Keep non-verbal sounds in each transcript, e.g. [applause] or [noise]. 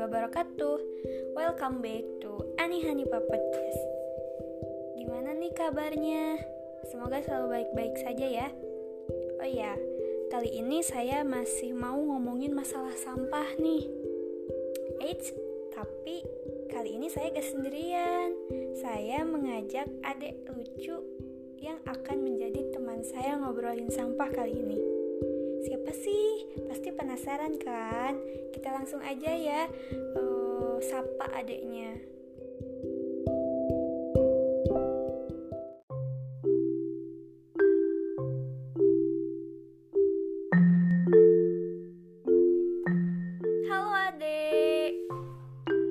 wabarakatuh. Welcome back to Ani Hanipa Podcast. Gimana nih kabarnya? Semoga selalu baik-baik saja ya. Oh iya, kali ini saya masih mau ngomongin masalah sampah nih. Eits, tapi kali ini saya gak sendirian. Saya mengajak adik lucu yang akan menjadi teman saya ngobrolin sampah kali ini Siapa sih? Pasti penasaran kan? Kita langsung aja ya uh, sapa adiknya. Halo adek,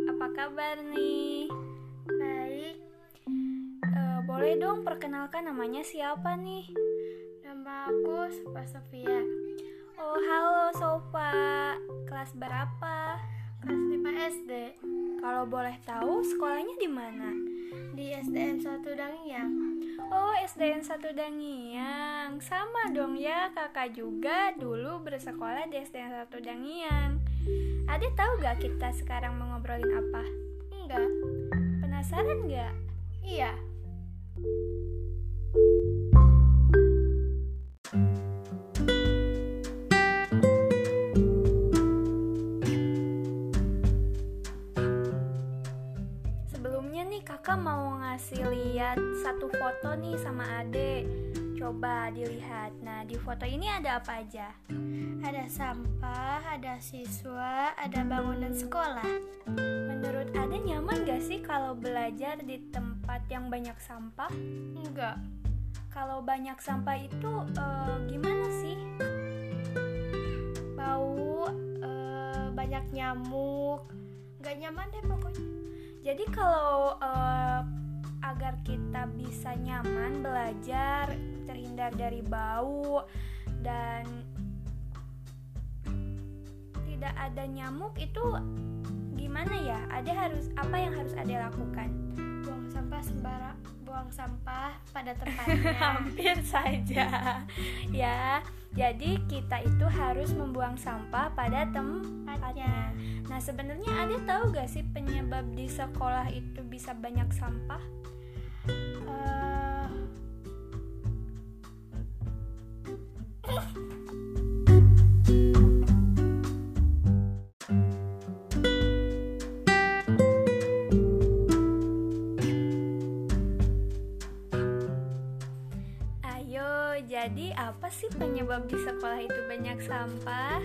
apa kabar nih? Baik, Uh, boleh dong perkenalkan namanya siapa nih? nama aku Sofa Sofia, Oh halo Sofa, kelas berapa? kelas 5 SD Kalau boleh tahu sekolahnya di mana? di SDN 1 Dangiang. Oh, SDN 1 Dangiang. Sama dong ya, kakak juga dulu bersekolah di SDN 1 Dangiang. Ada tahu gak kita sekarang mau ngobrolin apa? Enggak, Penasaran gak? iya, Kakak mau ngasih lihat satu foto nih sama adek. Coba dilihat. Nah, di foto ini ada apa aja? ada sampah, ada siswa, ada bangunan sekolah. Menurut adek nyaman gak sih kalau belajar di tempat yang banyak sampah? Enggak, Kalau banyak sampah itu eh, gimana sih? bau, eh, banyak nyamuk. Enggak nyaman deh pokoknya. Jadi kalau eh, agar kita bisa nyaman belajar, terhindar dari bau dan tidak ada nyamuk itu gimana ya? Ada harus apa yang harus ada lakukan? Buang sampah sembarang, buang sampah pada [laughs] tempatnya. Hampir saja. [laughs] ya. Jadi kita itu harus membuang sampah pada tempatnya. Nah, sebenarnya ada tahu gak sih penyebab di sekolah itu bisa banyak sampah? Eh, jadi apa sih penyebab di sekolah itu banyak sampah?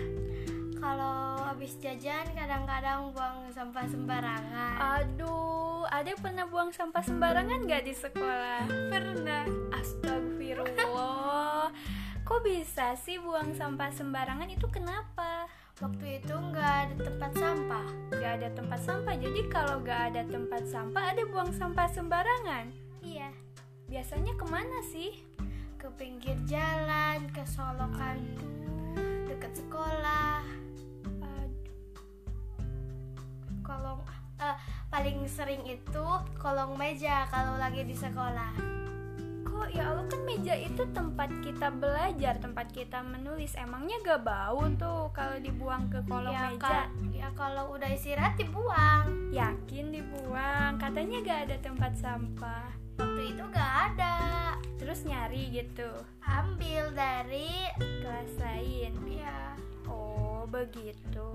kalau habis jajan kadang-kadang buang sampah sembarangan. Aduh, ada pernah buang sampah sembarangan gak di sekolah? Pernah. Astagfirullah. Kok bisa sih buang sampah sembarangan itu kenapa? Waktu itu nggak ada tempat sampah. Gak ada tempat sampah, jadi kalau gak ada tempat sampah ada buang sampah sembarangan. Iya. Biasanya ke mana sih? Ke pinggir jalan, ke solokan dekat sekolah. Aduh, Kolong eh, paling sering itu kolong meja kalau lagi di sekolah. Kok ya Allah kan meja itu tempat kita belajar, tempat kita menulis. Emangnya gak bau tuh kalau dibuang ke kolong ya, meja? ka- ya kalau udah istirahat dibuang. Yakin dibuang, katanya gak ada tempat sampah. Waktu itu nggak ada. Terus nyari gitu, Ambil dari kelas lain. ya Oh, begitu.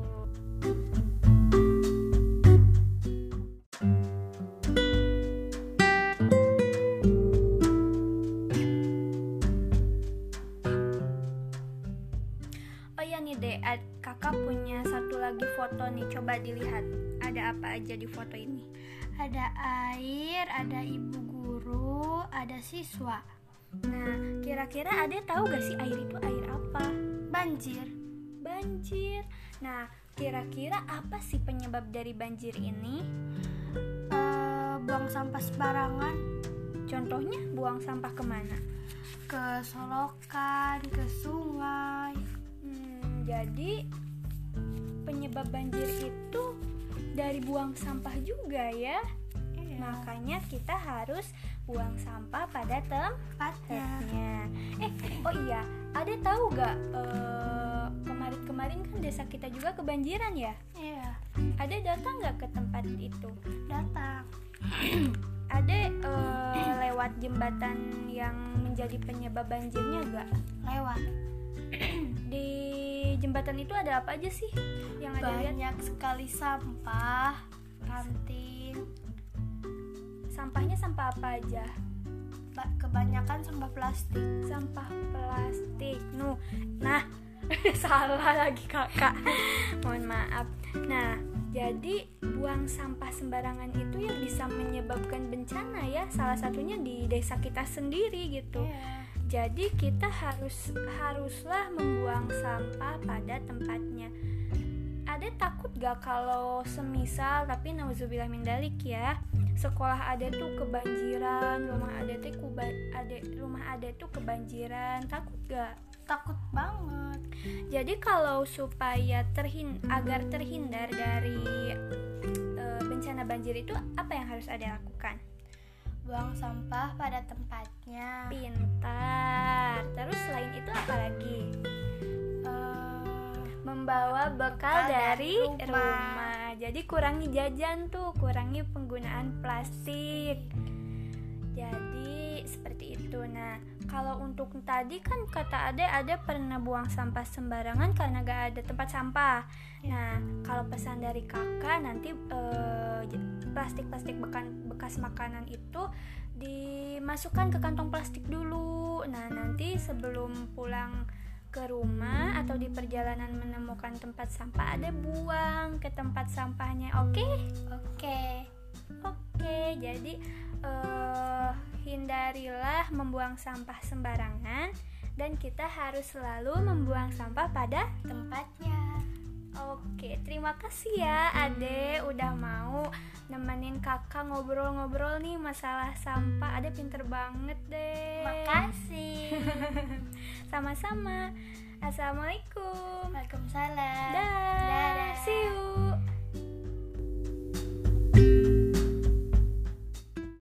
Coba dilihat. Ada apa aja di foto ini? ada air, ada ibu guru, ada siswa. Nah, kira-kira ada tahu gak sih air itu air apa? Banjir. Banjir. Nah, kira-kira apa sih penyebab dari banjir ini? Eh, buang sampah sembarangan Contohnya buang sampah ke mana? ke solokan, ke sungai. Hmm, jadi penyebab banjir itu dari buang sampah juga ya. Iya. Makanya kita harus buang sampah pada tempatnya. Eh, oh iya, ada tahu gak eh, kemarin-kemarin kan desa kita juga kebanjiran ya? Iya. Ada datang nggak ke tempat itu? Datang. [clears throat] Ada eh, lewat jembatan yang menjadi penyebab banjirnya nggak? Lewat. [clears throat] Di jembatan itu ada apa aja sih yang ada lihat? Banyak sekali sampah, kantin, Sampahnya sampah apa aja? ba- kebanyakan sampah plastik. Sampah plastik. Nuh, nah [laughs] salah lagi kakak. Mohon maaf. Nah, jadi buang sampah sembarangan itu yang bisa menyebabkan bencana ya. Salah satunya di desa kita sendiri gitu. Iya. Jadi kita harus haruslah membuang sampah pada tempatnya. Ada takut gak kalau semisal tapi nauzubillah min dalik ya sekolah ada tuh kebanjiran rumah ada tuh kuba, ada rumah ada tuh kebanjiran takut gak? Takut banget. Jadi kalau supaya terhin agar terhindar dari e, bencana banjir itu apa yang harus ada lakukan? Buang sampah pada tempatnya. Pintar. Terus selain itu apa lagi? Eh, membawa bekal Bekal dari dari rumah. rumah. Jadi kurangi jajan tuh, kurangi penggunaan plastik. Jadi seperti itu. Nah, kalau untuk tadi kan kata Ade ada pernah buang sampah sembarangan karena gak ada tempat sampah. Nah, kalau pesan dari kakak nanti eh, plastik-plastik bekan- bekas makanan itu dimasukkan ke kantong plastik dulu. Nah, nanti sebelum pulang ke rumah atau di perjalanan menemukan tempat sampah ada buang ke tempat sampahnya. Oke? Oke. Oke, jadi eh, hindarilah membuang sampah sembarangan dan kita harus selalu membuang sampah pada Tempatnya. Oke, terima kasih ya Ade udah mau nemenin kakak ngobrol-ngobrol nih masalah sampah. Ade pinter banget deh. Makasih. [laughs] Sama-sama. Assalamualaikum. Waalaikumsalam.